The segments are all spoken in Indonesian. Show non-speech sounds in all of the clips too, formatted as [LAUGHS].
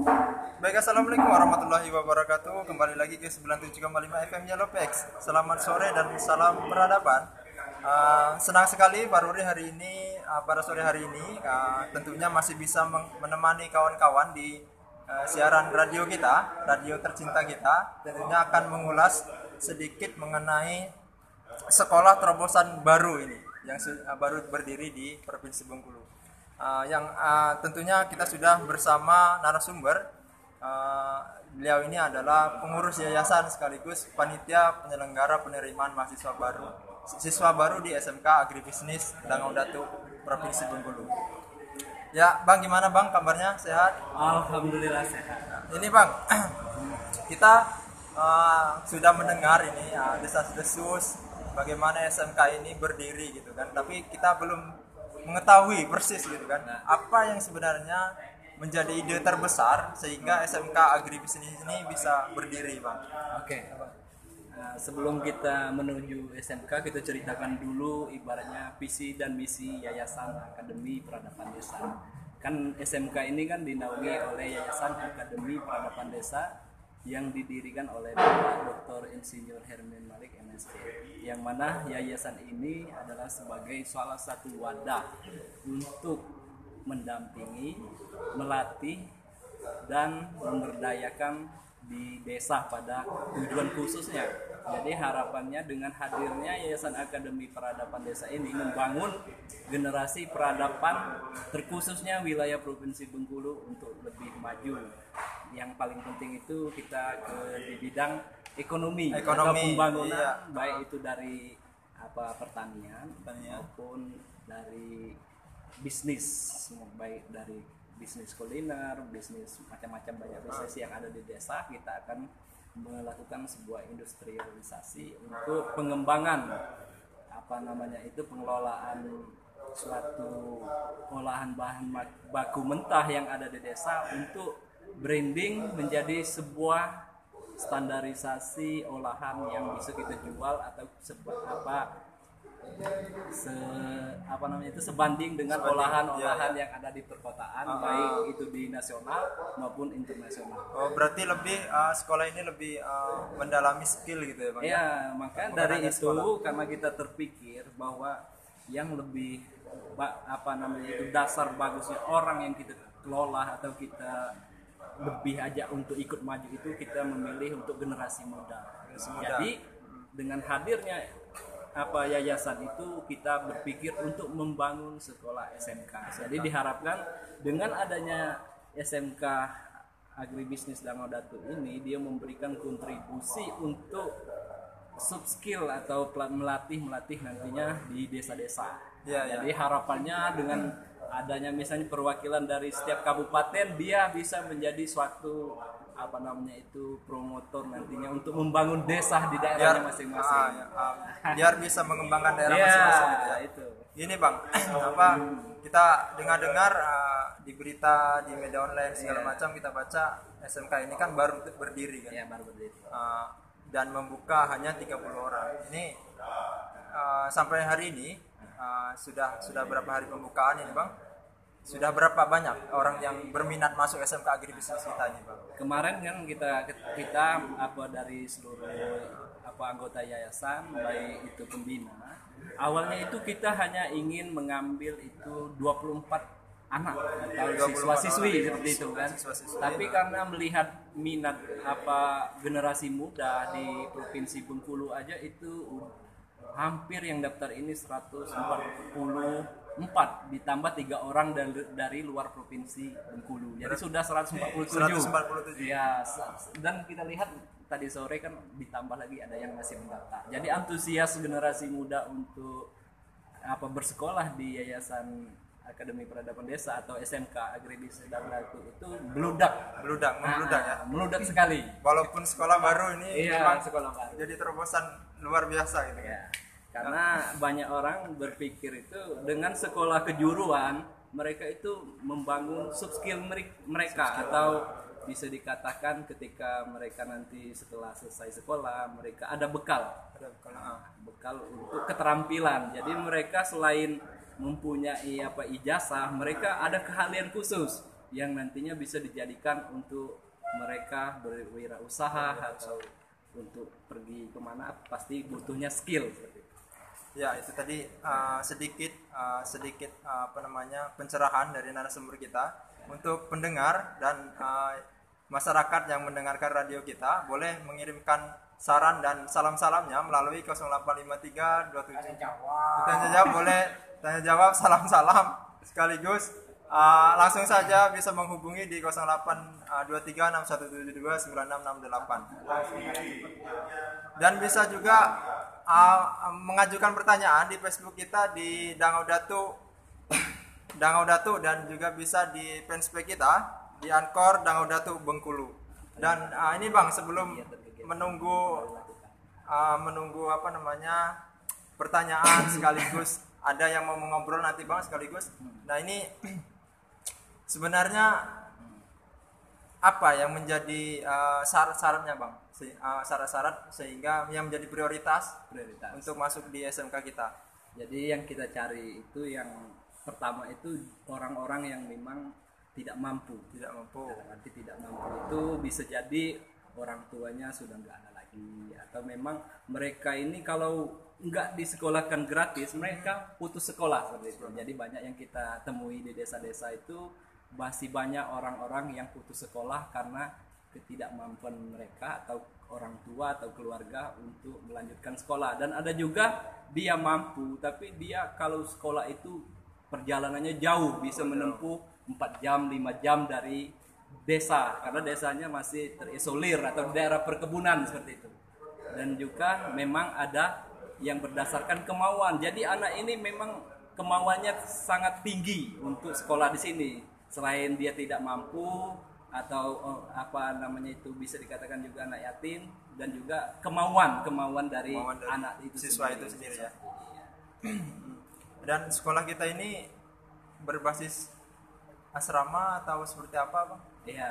Baik, Assalamualaikum warahmatullahi wabarakatuh. Kembali lagi ke 97,5 FM Yellowpex Selamat sore dan salam peradaban. Uh, Senang sekali Pak Ruri hari ini uh, Pada sore hari ini uh, Tentunya masih bisa menemani kawan-kawan di uh, siaran radio kita Radio tercinta kita. Tentunya akan mengulas sedikit mengenai Sekolah terobosan baru ini Yang baru berdiri di Provinsi Bengkulu uh, Yang uh, tentunya kita sudah bersama narasumber Uh, beliau ini adalah pengurus yayasan sekaligus panitia penyelenggara penerimaan mahasiswa baru siswa baru di SMK Agribisnis Dangau Datu Provinsi Bengkulu. Ya, Bang gimana Bang kabarnya? Sehat? Alhamdulillah sehat. Ini Bang, [CLEARS THROAT] kita uh, sudah mendengar ini uh, desas-desus bagaimana SMK ini berdiri gitu kan, tapi kita belum mengetahui persis gitu kan. Apa yang sebenarnya menjadi ide terbesar sehingga SMK Agribisnis ini bisa berdiri, Bang. Oke. Okay. Nah, sebelum kita menuju SMK, kita ceritakan dulu ibaratnya visi dan misi Yayasan Akademi Peradaban Desa. Kan SMK ini kan dinaungi oleh Yayasan Akademi Peradaban Desa yang didirikan oleh Bapak Dr. Insinyur Hermin Malik MSc yang mana yayasan ini adalah sebagai salah satu wadah untuk mendampingi, melatih dan memberdayakan di desa pada tujuan khususnya. Jadi harapannya dengan hadirnya Yayasan Akademi Peradaban Desa ini membangun generasi peradaban terkhususnya wilayah Provinsi Bengkulu untuk lebih maju. Yang paling penting itu kita ke di bidang ekonomi, ekonomi atau pembangunan iya. baik itu dari apa pertanian, pertanian maupun dari bisnis baik dari bisnis kuliner, bisnis macam-macam banyak bisnis yang ada di desa kita akan melakukan sebuah industrialisasi untuk pengembangan apa namanya itu pengelolaan suatu olahan bahan baku mentah yang ada di desa untuk branding menjadi sebuah standarisasi olahan yang bisa kita jual atau sebuah apa se apa namanya itu sebanding dengan olahan-olahan ya, ya. yang ada di perkotaan uh, baik itu di nasional maupun internasional. Oh berarti lebih uh, sekolah ini lebih uh, mendalami skill gitu ya bang? Ya maka dari itu sekolah. karena kita terpikir bahwa yang lebih apa namanya itu dasar bagusnya orang yang kita kelola atau kita lebih aja untuk ikut maju itu kita memilih untuk generasi muda. Generasi muda. Jadi dengan hadirnya apa yayasan itu kita berpikir untuk membangun sekolah SMK. Jadi diharapkan dengan adanya SMK agribisnis Danau Datu ini dia memberikan kontribusi untuk sub skill atau melatih melatih nantinya di desa-desa. Ya, ya. Jadi harapannya dengan adanya misalnya perwakilan dari setiap kabupaten dia bisa menjadi suatu apa namanya itu promotor nantinya untuk membangun desa di daerahnya masing-masing. Ah, ya, ah, biar bisa mengembangkan daerah iya, masing-masing. Ya, ya, itu. Ini bang, [CLEARS THROAT] apa kita dengar-dengar uh, di berita di media online segala yeah. macam kita baca SMK ini kan baru berdiri kan. Iya baru berdiri. Uh, dan membuka hanya 30 orang. Ini uh, sampai hari ini uh, sudah sudah berapa hari pembukaan ini bang? sudah berapa banyak orang yang berminat masuk SMK Agribisnis kita ini, Bang? Kemarin kan kita kita apa dari seluruh apa anggota yayasan baik itu pembina, awalnya itu kita hanya ingin mengambil itu 24 anak atau siswa-siswi seperti itu kan. Siswa -siswi. Tapi karena melihat minat apa generasi muda di Provinsi Bengkulu aja itu hampir yang daftar ini 140 empat ditambah tiga orang dari, dari luar provinsi Bengkulu. Jadi sudah 147. 147. Ya, dan kita lihat tadi sore kan ditambah lagi ada yang masih mendaftar. Jadi antusias generasi muda untuk apa bersekolah di Yayasan Akademi Peradaban Desa atau SMK Agribisnis dan Ratu itu meludak, meludak, meludak ya, meludak sekali. Walaupun sekolah baru ini iya, memang sekolah baru. Jadi terobosan luar biasa gitu. Ya karena banyak orang berpikir itu dengan sekolah kejuruan mereka itu membangun sub skill mereka atau bisa dikatakan ketika mereka nanti setelah selesai sekolah mereka ada bekal. Ada bekal, nah, bekal untuk keterampilan. Jadi mereka selain mempunyai apa ijazah mereka ada keahlian khusus yang nantinya bisa dijadikan untuk mereka berwirausaha atau untuk pergi ke mana pasti butuhnya skill. Ya itu tadi uh, sedikit uh, sedikit uh, apa namanya pencerahan dari narasumber kita untuk pendengar dan uh, masyarakat yang mendengarkan radio kita boleh mengirimkan saran dan salam-salamnya melalui 0853 27 tanya jawab boleh tanya jawab [LAUGHS] salam-salam sekaligus uh, langsung saja bisa menghubungi di 0823 6172 9668 dan bisa juga uh, mengajukan pertanyaan di Facebook kita di Dangau Datu [COUGHS] Dangau Datu dan juga bisa di fanspage kita di Ankor Dangau Datu Bengkulu. Dan uh, ini Bang sebelum menunggu uh, menunggu apa namanya pertanyaan sekaligus ada yang mau ngobrol nanti Bang sekaligus. Nah, ini [CLEARS THROAT] sebenarnya apa yang menjadi uh, syarat-syaratnya Bang? Uh, syarat-syarat sehingga yang menjadi prioritas prioritas untuk masuk di SMK kita. Jadi yang kita cari itu yang pertama itu orang-orang yang memang tidak mampu tidak mampu nanti tidak mampu itu bisa jadi orang tuanya sudah nggak ada lagi atau memang mereka ini kalau nggak disekolahkan gratis mereka putus sekolah seperti itu. Jadi banyak yang kita temui di desa-desa itu masih banyak orang-orang yang putus sekolah karena ketidakmampuan mereka atau orang tua atau keluarga untuk melanjutkan sekolah. Dan ada juga dia mampu tapi dia kalau sekolah itu perjalanannya jauh bisa menempuh 4 jam 5 jam dari desa karena desanya masih terisolir atau daerah perkebunan seperti itu. Dan juga memang ada yang berdasarkan kemauan. Jadi anak ini memang kemauannya sangat tinggi untuk sekolah di sini. Selain dia tidak mampu atau oh, apa namanya itu bisa dikatakan juga anak yatim dan juga kemauan kemauan dari, kemauan dari anak itu siswa sendiri. itu sendiri ya. [CLEARS THROAT] Dan sekolah kita ini berbasis asrama atau seperti apa bang? Iya,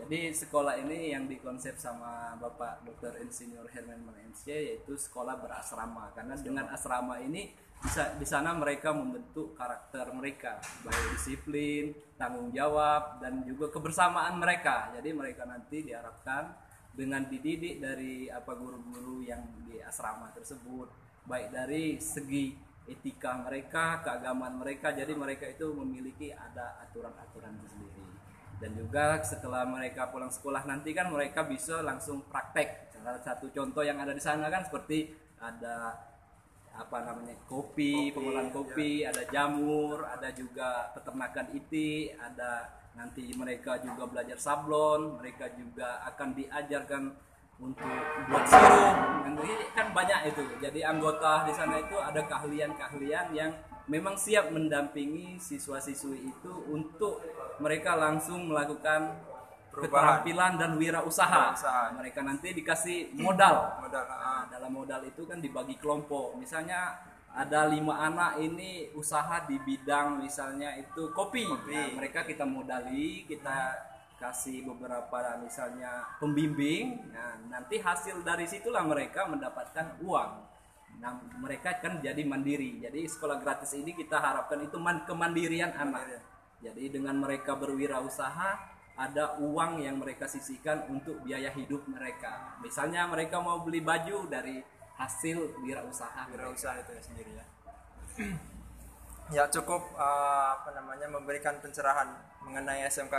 jadi sekolah ini yang dikonsep sama Bapak Dr. Insinyur Herman Malaysia yaitu sekolah berasrama karena dengan asrama ini bisa di sana mereka membentuk karakter mereka baik disiplin, tanggung jawab dan juga kebersamaan mereka. Jadi mereka nanti diharapkan dengan dididik dari apa guru-guru yang di asrama tersebut baik dari segi etika mereka, keagamaan mereka. Jadi mereka itu memiliki ada aturan-aturan sendiri. Dan juga setelah mereka pulang sekolah nanti kan mereka bisa langsung praktek. Salah satu contoh yang ada di sana kan seperti ada apa namanya kopi, kopi pengolahan kopi, ya. ada jamur, ada juga peternakan iti, ada nanti mereka juga belajar sablon, mereka juga akan diajarkan untuk buat banyak itu jadi anggota di sana itu ada keahlian-keahlian yang memang siap mendampingi siswa-siswi itu untuk mereka langsung melakukan Perubahan. keterampilan dan wirausaha. Usaha. Mereka nanti dikasih modal. [CLEARS THROAT] modal. Nah, dalam modal itu kan dibagi kelompok. Misalnya ada lima anak ini usaha di bidang misalnya itu kopi. kopi. Nah, mereka kita modali, kita kasih beberapa misalnya pembimbing nah nanti hasil dari situlah mereka mendapatkan uang. Nah mereka kan jadi mandiri. Jadi sekolah gratis ini kita harapkan itu man kemandirian anak. Jadi dengan mereka berwirausaha ada uang yang mereka sisihkan untuk biaya hidup mereka. Misalnya mereka mau beli baju dari hasil wirausaha. Wirausaha itu ya sendiri ya. [CLEARS THROAT] Ya cukup uh, apa namanya memberikan pencerahan mengenai SMK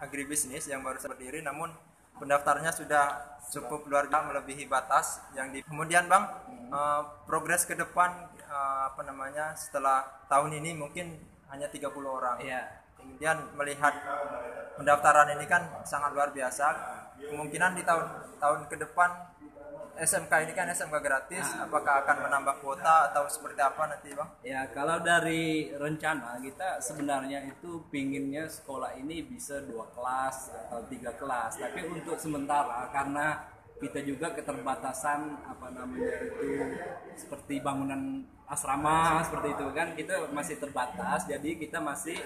agribisnis yang baru berdiri namun pendaftarnya sudah cukup luar biasa melebihi batas yang di kemudian bang hmm. uh, progres ke depan uh, apa namanya setelah tahun ini mungkin hanya 30 orang yeah. kemudian melihat pendaftaran ini kan sangat luar biasa kemungkinan di tahun tahun ke depan SMK ini kan SMK gratis, nah. apakah akan menambah kuota atau seperti apa nanti bang? Ya kalau dari rencana kita sebenarnya itu pinginnya sekolah ini bisa dua kelas atau tiga kelas, tapi untuk sementara karena kita juga keterbatasan apa namanya itu seperti bangunan asrama seperti itu kan kita masih terbatas, jadi kita masih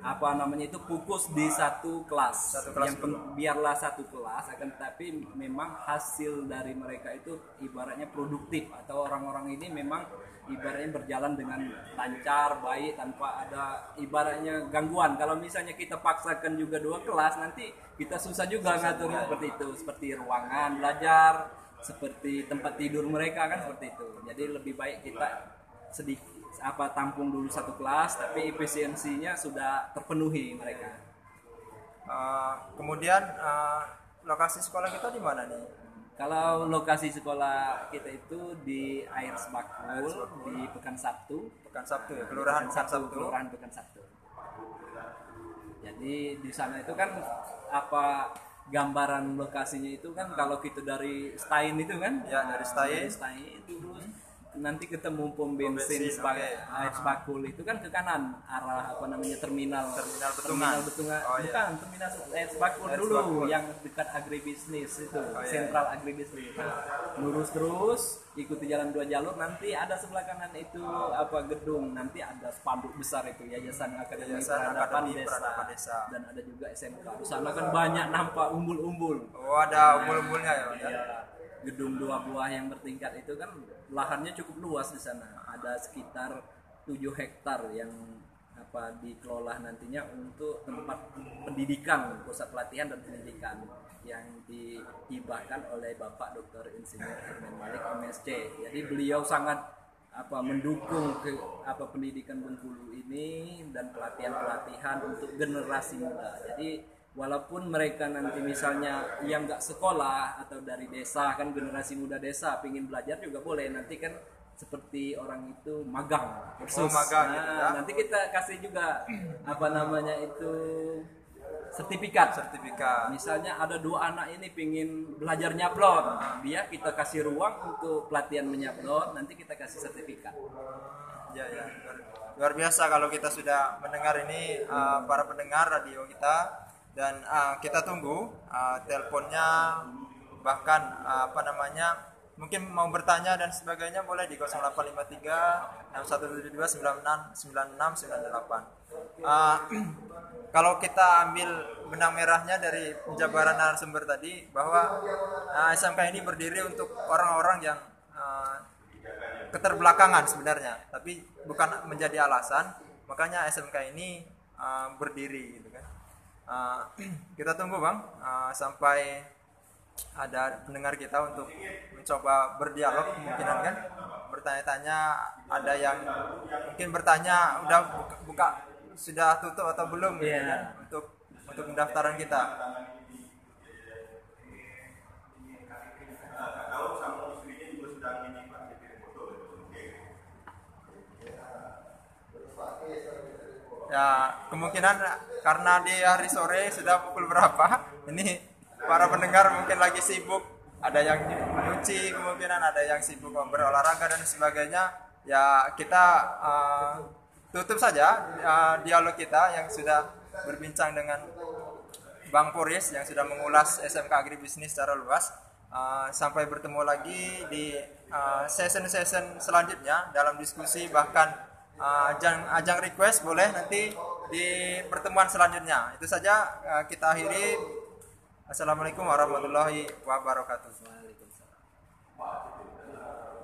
apa namanya itu fokus di satu kelas, Satu kelas yang pen- biarlah satu kelas akan tetapi memang hasil dari mereka itu ibaratnya produktif. Atau orang-orang ini memang ibaratnya berjalan dengan lancar baik tanpa ada ibaratnya gangguan. Kalau misalnya kita paksakan juga dua kelas nanti kita susah juga ngaturnya. seperti itu seperti ruangan belajar seperti tempat tidur mereka kan seperti itu. Jadi lebih baik kita sedikit apa tampung dulu satu kelas tapi efisiensinya sudah terpenuhi mereka Eh, kemudian eh, lokasi sekolah kita di mana nih? kalau lokasi sekolah kita itu di Air Sebakul di Pekan Sabtu Pekan Sabtu ya, Kelurahan Pekan Sabtu. Kelurahan Pekan Sabtu jadi di sana itu kan apa gambaran lokasinya itu kan kalau kita dari Stein itu kan Ya, dari Stein. dari Stein terus nanti ketemu pom bensin Sebakul itu kan ke kanan arah apa namanya terminal Terminal Betungan. terminal Betungan Oh, iya. bukan terminal Sebakul Air dulu Sebakul. yang dekat agribisnis itu iya. sentral agribisnis lurus terus ikuti jalan dua jalur nanti ada sebelah kanan itu apa gedung nanti ada spanduk besar itu yayasan akademi Yayasan peradaban desa. Peradaban Desa. dan ada juga SMK di sana kan banyak nampak umbul-umbul Oh, ada umbul-umbulnya ya, ya? Gedung dua buah yang bertingkat itu kan lahannya cukup luas di sana. Ada sekitar 7 hektar yang apa dikelola nantinya untuk tempat pendidikan, pusat pelatihan dan pendidikan yang dihibahkan oleh Bapak Dr. Insinyur Herman Malik MSc. Jadi beliau sangat apa mendukung ke apa pendidikan Bengkulu ini dan pelatihan-pelatihan untuk generasi muda. Jadi walaupun mereka nanti misalnya yang nggak sekolah atau dari desa kan generasi muda desa pingin belajar juga boleh nanti kan seperti orang itu magang kursus Oh, magang gitu Nah, ya. nanti kita kasih juga apa namanya itu sertifikat Sertifikat. misalnya ada dua anak ini pingin belajar nyablon dia kita kasih ruang untuk pelatihan menyablon nanti kita kasih sertifikat Ya, ya. Luar, luar biasa kalau kita sudah mendengar ini uh, para pendengar radio kita dan uh, kita tunggu uh, teleponnya bahkan uh, apa namanya mungkin mau bertanya dan sebagainya boleh di 0853 6172 96 96 98. Uh, kalau kita ambil benang merahnya dari penjabaran narasumber tadi bahwa uh, SMK ini berdiri untuk orang-orang yang uh, keterbelakangan sebenarnya tapi bukan menjadi alasan makanya SMK ini uh, berdiri gitu kan Uh, [CLEARS THROAT] kita tunggu bang. Uh, sampai ada pendengar kita untuk mencoba berdialog kemungkinan kan? Bertanya-tanya ada yang mungkin bertanya udah buka, buka sudah tutup atau belum? Iya. kan untuk untuk pendaftaran kita ya kemungkinan karena di hari sore sudah pukul berapa ini para pendengar mungkin lagi sibuk. Ada yang nyuci kemungkinan ada yang sibuk berolahraga dan sebagainya. Ya kita uh, tutup saja uh, dialog kita yang sudah berbincang dengan Bang Puris yang sudah mengulas SMK Agribisnis secara luas. Uh, sampai bertemu lagi di session-session selanjutnya dalam diskusi bahkan uh, ajang ajang request boleh nanti di pertemuan selanjutnya. Itu saja uh, kita akhiri. Assalamualaikum warahmatullahi wabarakatuh. Waalaikumsalam